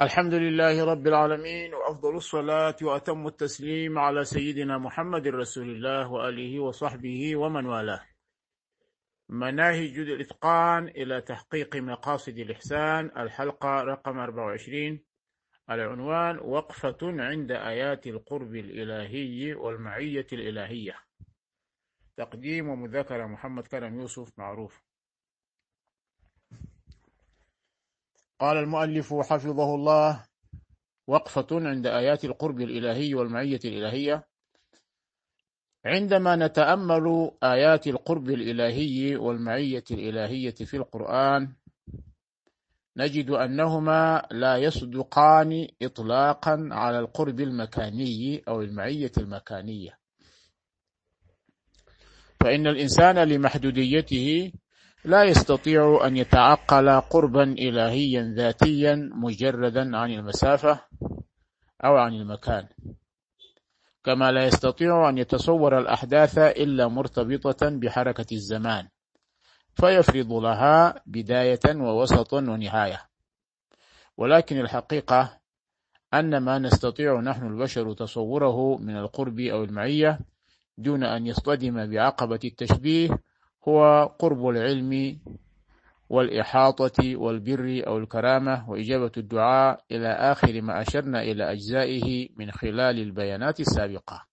الحمد لله رب العالمين وأفضل الصلاة وأتم التسليم على سيدنا محمد رسول الله وآله وصحبه ومن والاه. مناهج الإتقان إلى تحقيق مقاصد الإحسان الحلقة رقم 24 العنوان وقفة عند آيات القرب الإلهي والمعية الإلهية. تقديم ومذاكرة محمد كرم يوسف معروف. قال المؤلف حفظه الله وقفة عند آيات القرب الإلهي والمعية الإلهية. عندما نتأمل آيات القرب الإلهي والمعية الإلهية في القرآن نجد أنهما لا يصدقان إطلاقا على القرب المكاني أو المعية المكانية. فإن الإنسان لمحدوديته لا يستطيع أن يتعقل قربا إلهيا ذاتيا مجردا عن المسافة أو عن المكان. كما لا يستطيع أن يتصور الأحداث إلا مرتبطة بحركة الزمان فيفرض لها بداية ووسط ونهاية. ولكن الحقيقة أن ما نستطيع نحن البشر تصوره من القرب أو المعية دون أن يصطدم بعقبة التشبيه هو قرب العلم والإحاطة والبر أو الكرامة وإجابة الدعاء إلى آخر ما أشرنا إلى أجزائه من خلال البيانات السابقة.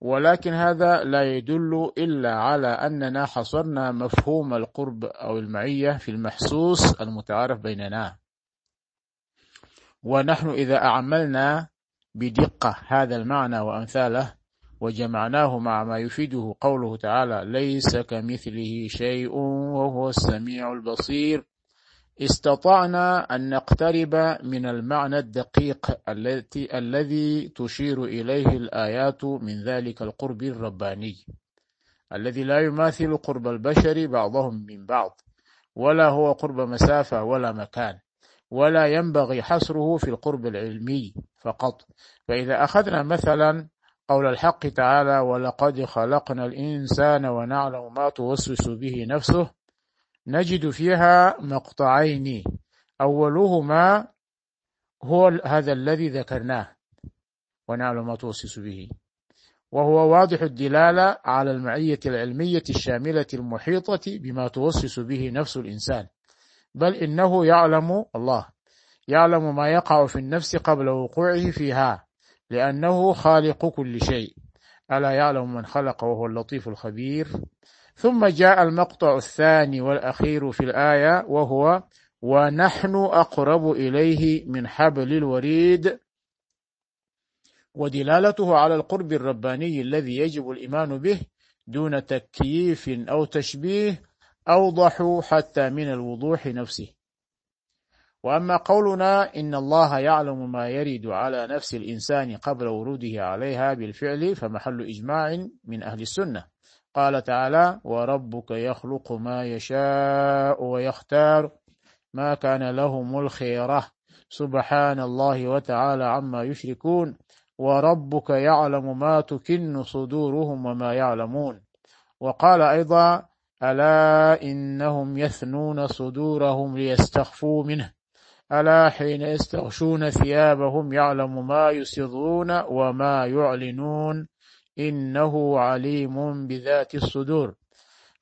ولكن هذا لا يدل إلا على أننا حصرنا مفهوم القرب أو المعية في المحسوس المتعارف بيننا. ونحن إذا أعملنا بدقة هذا المعنى وأمثاله وجمعناه مع ما يفيده قوله تعالى ليس كمثله شيء وهو السميع البصير استطعنا أن نقترب من المعنى الدقيق التي الذي تشير إليه الآيات من ذلك القرب الرباني الذي لا يماثل قرب البشر بعضهم من بعض ولا هو قرب مسافة ولا مكان ولا ينبغي حصره في القرب العلمي فقط. فإذا أخذنا مثلا قول الحق تعالى ولقد خلقنا الإنسان ونعلم ما توسوس به نفسه. نجد فيها مقطعين. أولهما هو هذا الذي ذكرناه ونعلم ما توسوس به. وهو واضح الدلالة على المعية العلمية الشاملة المحيطة بما توسوس به نفس الإنسان. بل إنه يعلم الله يعلم ما يقع في النفس قبل وقوعه فيها. لأنه خالق كل شيء. ألا يعلم من خلق وهو اللطيف الخبير. ثم جاء المقطع الثاني والأخير في الآية وهو ونحن أقرب إليه من حبل الوريد. ودلالته على القرب الرباني الذي يجب الإيمان به دون تكييف أو تشبيه أوضح حتى من الوضوح نفسه. وأما قولنا إن الله يعلم ما يرد على نفس الإنسان قبل وروده عليها بالفعل فمحل إجماع من أهل السنة. قال تعالى وربك يخلق ما يشاء ويختار ما كان لهم الخيرة. سبحان الله وتعالى عما يشركون. وربك يعلم ما تكن صدورهم وما يعلمون. وقال أيضا ألا إنهم يثنون صدورهم ليستخفوا منه. ألا حين يستغشون ثيابهم يعلم ما يسرون وما يعلنون إنه عليم بذات الصدور.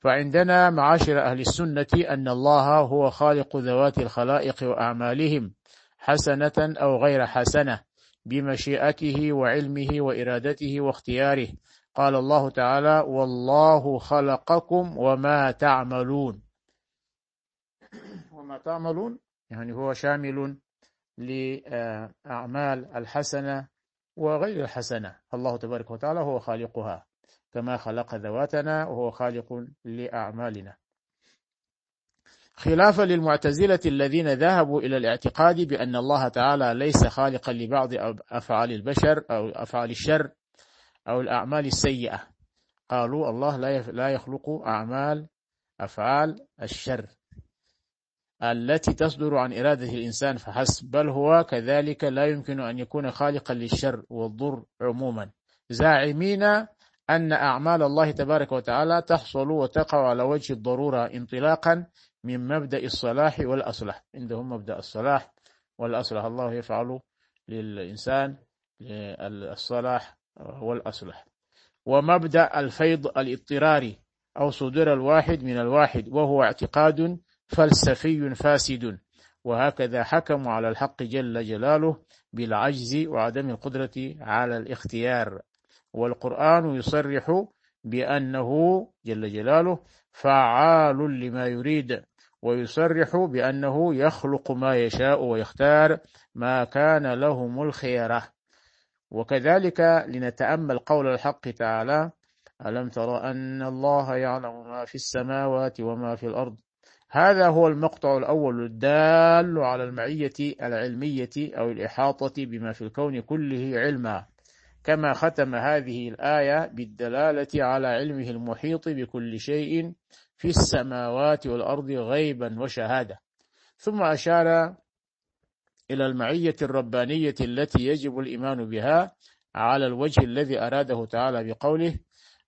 فعندنا معاشر أهل السنة أن الله هو خالق ذوات الخلائق وأعمالهم حسنة أو غير حسنة بمشيئته وعلمه وإرادته واختياره. قال الله تعالى والله خلقكم وما تعملون. وما تعملون يعني هو شامل لأعمال الحسنة وغير الحسنة. الله تبارك وتعالى هو خالقها كما خلق ذواتنا وهو خالق لأعمالنا. خلافا للمعتزلة الذين ذهبوا إلى الاعتقاد بأن الله تعالى ليس خالقا لبعض أفعال البشر أو أفعال الشر أو الأعمال السيئة. قالوا الله لا يخلق أعمال أفعال الشر. التي تصدر عن إرادة الإنسان فحسب بل هو كذلك لا يمكن أن يكون خالقا للشر والضر عموما. زاعمين أن أعمال الله تبارك وتعالى تحصل وتقع على وجه الضرورة انطلاقا من مبدأ الصلاح والأصلح. عندهم مبدأ الصلاح والأصلح. الله يفعل للإنسان الصلاح والأصلح. ومبدأ الفيض الاضطراري أو صدور الواحد من الواحد وهو اعتقاد فلسفي فاسد. وهكذا حكموا على الحق جل جلاله بالعجز وعدم القدرة على الاختيار. والقرآن يصرح بأنه جل جلاله فعال لما يريد ويصرح بأنه يخلق ما يشاء ويختار ما كان لهم الخيرة وكذلك لنتأمل قول الحق تعالى ألم تر أن الله يعلم ما في السماوات وما في الأرض؟ هذا هو المقطع الأول الدال على المعية العلمية أو الإحاطة بما في الكون كله علما كما ختم هذه الآية بالدلالة على علمه المحيط بكل شيء في السماوات والأرض غيبا وشهادة. ثم أشار إلى المعية الربانية التي يجب الإيمان بها على الوجه الذي أراده تعالى بقوله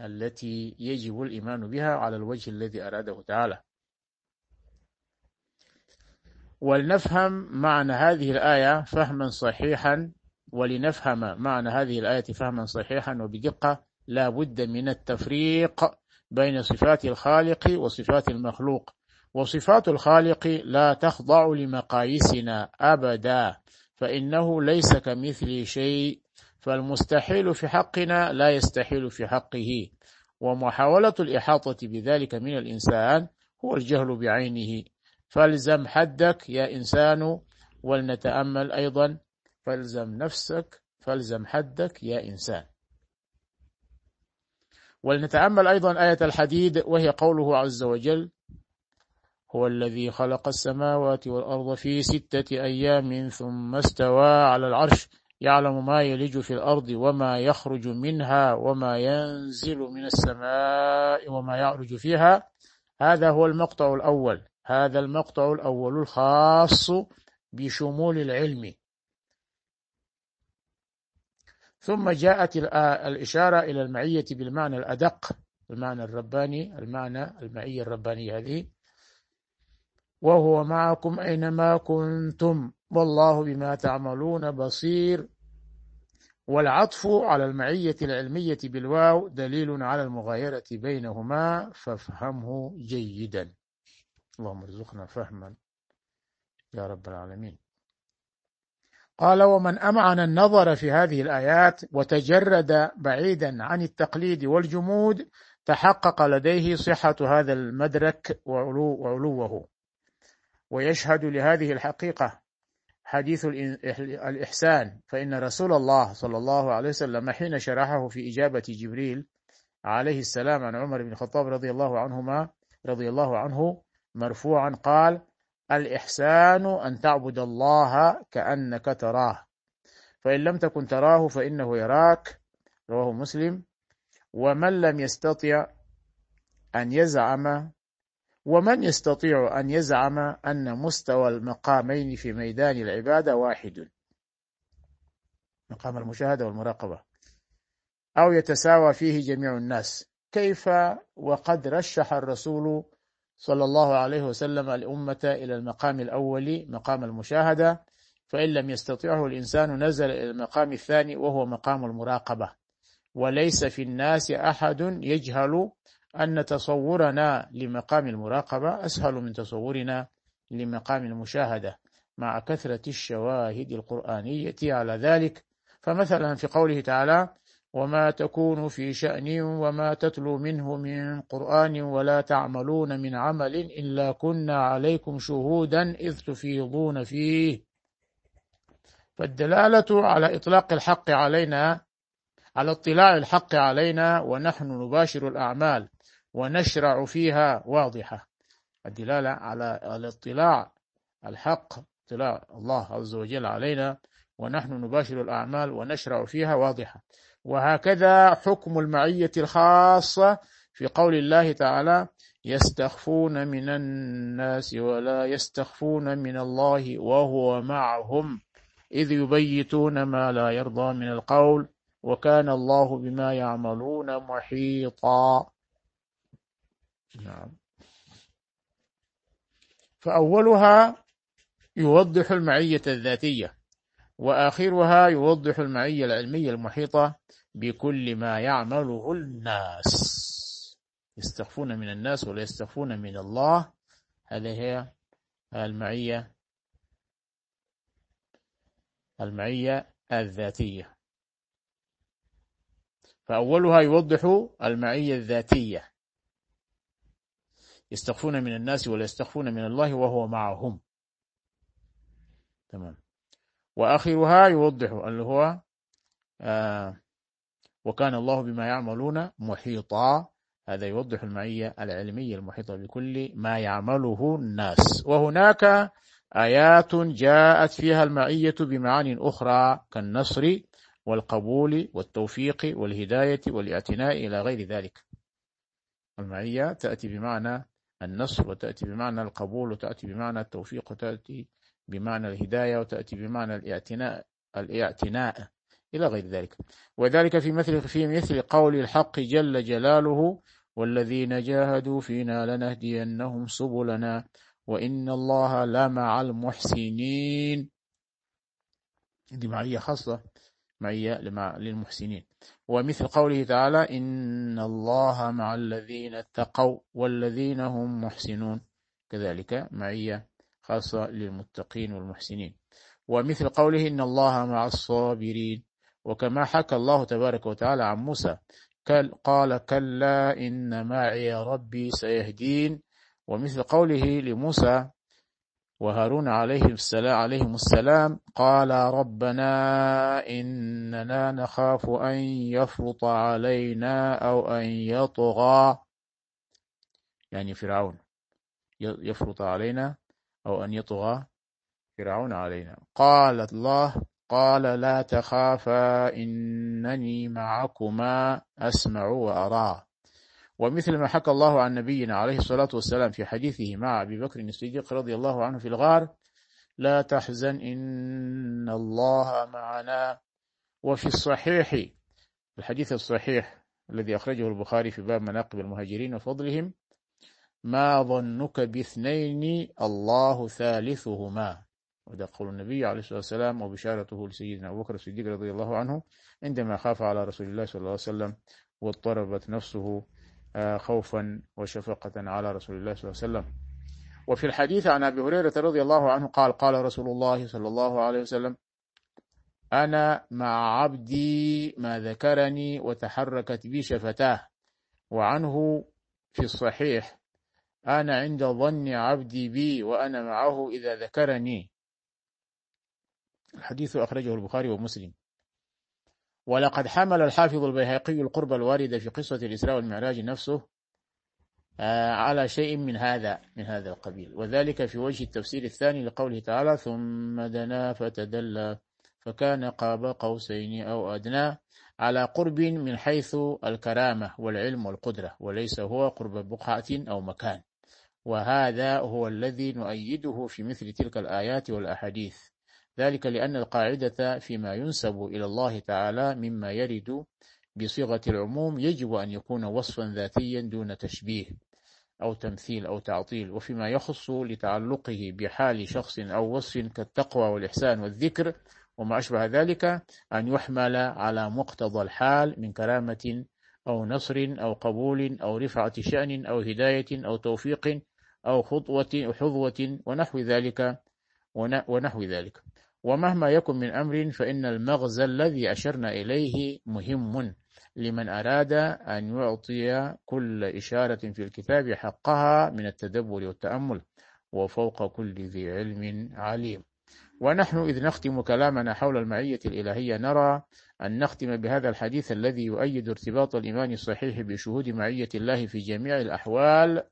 التي يجب الإيمان بها على الوجه الذي أراده تعالى. ولنفهم معنى هذه الآية فهما صحيحا ولنفهم معنى هذه الآية فهما صحيحا وبدقة لا بد من التفريق بين صفات الخالق وصفات المخلوق. وصفات الخالق لا تخضع لمقاييسنا أبدا فإنه ليس كمثل شيء فالمستحيل في حقنا لا يستحيل في حقه ومحاولة الإحاطة بذلك من الإنسان هو الجهل بعينه. فالزم حدك يا إنسان ولنتأمل أيضا. فالزم نفسك فالزم حدك يا إنسان. ولنتأمل أيضا آية الحديد وهي قوله عز وجل هو الذي خلق السماوات والأرض في ستة أيام ثم استوى على العرش يعلم ما يلج في الأرض وما يخرج منها وما ينزل من السماء وما يعرج فيها. هذا هو المقطع الأول. هذا المقطع الأول الخاص بشمول العلم. ثم جاءت الإشارة إلى المعية بالمعنى الأدق المعنى الرباني المعنى المعية الربانية هذه. وهو معكم أينما كنتم. والله بما تعملون بصير. والعطف على المعية العلمية بالواو دليل على المغايرة بينهما. فافهمه جيدا. اللهم ارزقنا فهما. يا رب العالمين. قال ومن أمعن النظر في هذه الآيات وتجرد بعيدا عن التقليد والجمود تحقق لديه صحة هذا المدرك وعلو وعلوه. ويشهد لهذه الحقيقة حديث الإحسان فإن رسول الله صلى الله عليه وسلم حين شرحه في إجابة جبريل عليه السلام عن عمر بن الخطاب رضي الله عنهما رضي الله عنه مرفوعا قال الإحسان أن تعبد الله كأنك تراه فإن لم تكن تراه فإنه يراك رواه مسلم. ومن لم يستطع أن يزعم ومن يستطيع أن يزعم أن مستوى المقامين في ميدان العبادة واحد. مقام المشاهدة والمراقبة. أو يتساوى فيه جميع الناس. كيف وقد رشح الرسول صلى الله عليه وسلم الأمة إلى المقام الأول مقام المشاهدة؟ فإن لم يستطيعه الإنسان نزل إلى المقام الثاني وهو مقام المراقبة. وليس في الناس أحد يجهل أن تصورنا لمقام المراقبة أسهل من تصورنا لمقام المشاهدة. مع كثرة الشواهد القرآنية على ذلك فمثلا في قوله تعالى وما تكون في شأن وما تتلو منه من قرآن ولا تعملون من عمل إلا كنا عليكم شهودا إذ تفيضون فيه. فالدلالة على إطلاق الحق علينا على اطلاع الحق علينا ونحن نباشر الأعمال. ونشرع فيها واضحة. الدلالة على الاطلاع الحق اطلاع الله عز وجل علينا ونحن نباشر الأعمال ونشرع فيها واضحة. وهكذا حكم المعية الخاصة في قول الله تعالى يستخفون من الناس ولا يستخفون من الله وهو معهم إذ يبيتون ما لا يرضى من القول وكان الله بما يعملون محيطا. نعم. فأولها يوضح المعية الذاتية وآخرها يوضح المعية العلمية المحيطة بكل ما يعمله الناس. يستخفون من الناس ولا يستخفون من الله. هذه هي المعية المعية الذاتية. فأولها يوضح المعية الذاتية. يستخفون من الناس ولا يستخفون من الله وهو معهم. تمام. وآخرها يوضح اللي هو آه وكان الله بما يعملون محيطا. هذا يوضح المعية العلمية المحيطة بكل ما يعمله الناس. وهناك آيات جاءت فيها المعية بمعان أخرى كالنصر والقبول والتوفيق والهداية والإعتناء إلى غير ذلك. المعية تأتي بمعنى النصر وتأتي بمعنى القبول وتأتي بمعنى التوفيق وتأتي بمعنى الهداية وتأتي بمعنى الاعتناء الاعتناء إلى غير ذلك. وذلك في مثل في مثل قول الحق جل جلاله والذين جاهدوا فينا لنهدينهم سبلنا وإن الله لمع المحسنين. دي معية خاصة معية للمحسنين. ومثل قوله تعالى إن الله مع الذين اتقوا والذين هم محسنون. كذلك معية خاصة للمتقين والمحسنين. ومثل قوله إن الله مع الصابرين. وكما حكى الله تبارك وتعالى عن موسى قال كلا إن معي ربي سيهدين. ومثل قوله لموسى وهارون عليهم السلام, عليهم السلام قال ربنا إننا نخاف أن يفرط علينا أو أن يطغى. يعني فرعون. يفرط علينا أو أن يطغى فرعون علينا. قال الله قال لا تخافا إنني معكما أسمع وأرى. ومثل ما حكى الله عن نبينا عليه الصلاة والسلام في حديثه مع أبي بكر الصديق رضي الله عنه في الغار لا تحزن إن الله معنا. وفي الصحيح الحديث الصحيح الذي أخرجه البخاري في باب مناقب المهاجرين وفضلهم ما ظنك باثنين الله ثالثهما. وده قول النبي عليه الصلاة والسلام وبشارته لسيدنا أبو بكر الصديق رضي الله عنه عندما خاف على رسول الله صلى الله عليه وسلم واضطربت نفسه خوفا وشفقة على رسول الله صلى الله عليه وسلم. وفي الحديث عن أبي هريرة رضي الله عنه قال قال رسول الله صلى الله عليه وسلم أنا مع عبدي ما ذكرني وتحركت بي شفتاه وعنه في الصحيح أنا عند ظن عبدي بي وأنا معه إذا ذكرني. الحديث أخرجه البخاري ومسلم. ولقد حمل الحافظ البيهقي القرب الوارد في قصة الإسراء والمعراج نفسه آه، على شيء من هذا من هذا القبيل. وذلك في وجه التفسير الثاني لقوله تعالى ثم دنا فتدلى فكان قاب قوسين أو أدنى على قرب من حيث الكرامة والعلم والقدرة وليس هو قرب بقعة أو مكان. وهذا هو الذي نؤيده في مثل تلك الآيات والأحاديث. ذلك لأن القاعدة فيما ينسب إلى الله تعالى مما يرد بصيغة العموم يجب أن يكون وصفا ذاتيا دون تشبيه أو تمثيل أو تعطيل وفيما يخص لتعلقه بحال شخص أو وصف كالتقوى والإحسان والذكر وما أشبه ذلك أن يحمل على مقتضى الحال من كرامة أو نصر أو قبول أو رفعة شأن أو هداية أو توفيق أو خطوة حظوة ونحو ذلك ونحو ذلك. ومهما يكن من أمر فإن المغزى الذي أشرنا إليه مهم لمن أراد أن يعطي كل إشارة في الكتاب حقها من التدبر والتأمل وفوق كل ذي علم عليم. ونحن إذ نختم كلامنا حول المعية الإلهية نرى أن نختم بهذا الحديث الذي يؤيد ارتباط الإيمان الصحيح بشهود معية الله في جميع الأحوال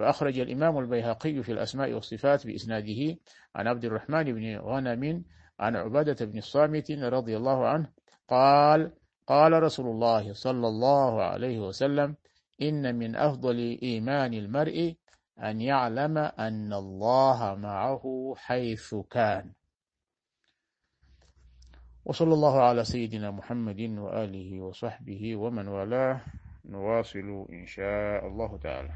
فأخرج الإمام البيهقي في الأسماء والصفات بإسناده عن عبد الرحمن بن غنم عن عبادة بن الصامت رضي الله عنه قال قال رسول الله صلى الله عليه وسلم إن من أفضل إيمان المرء أن يعلم أن الله معه حيث كان وصلى الله على سيدنا محمد وآله وصحبه ومن والاه نواصل إن شاء الله تعالى.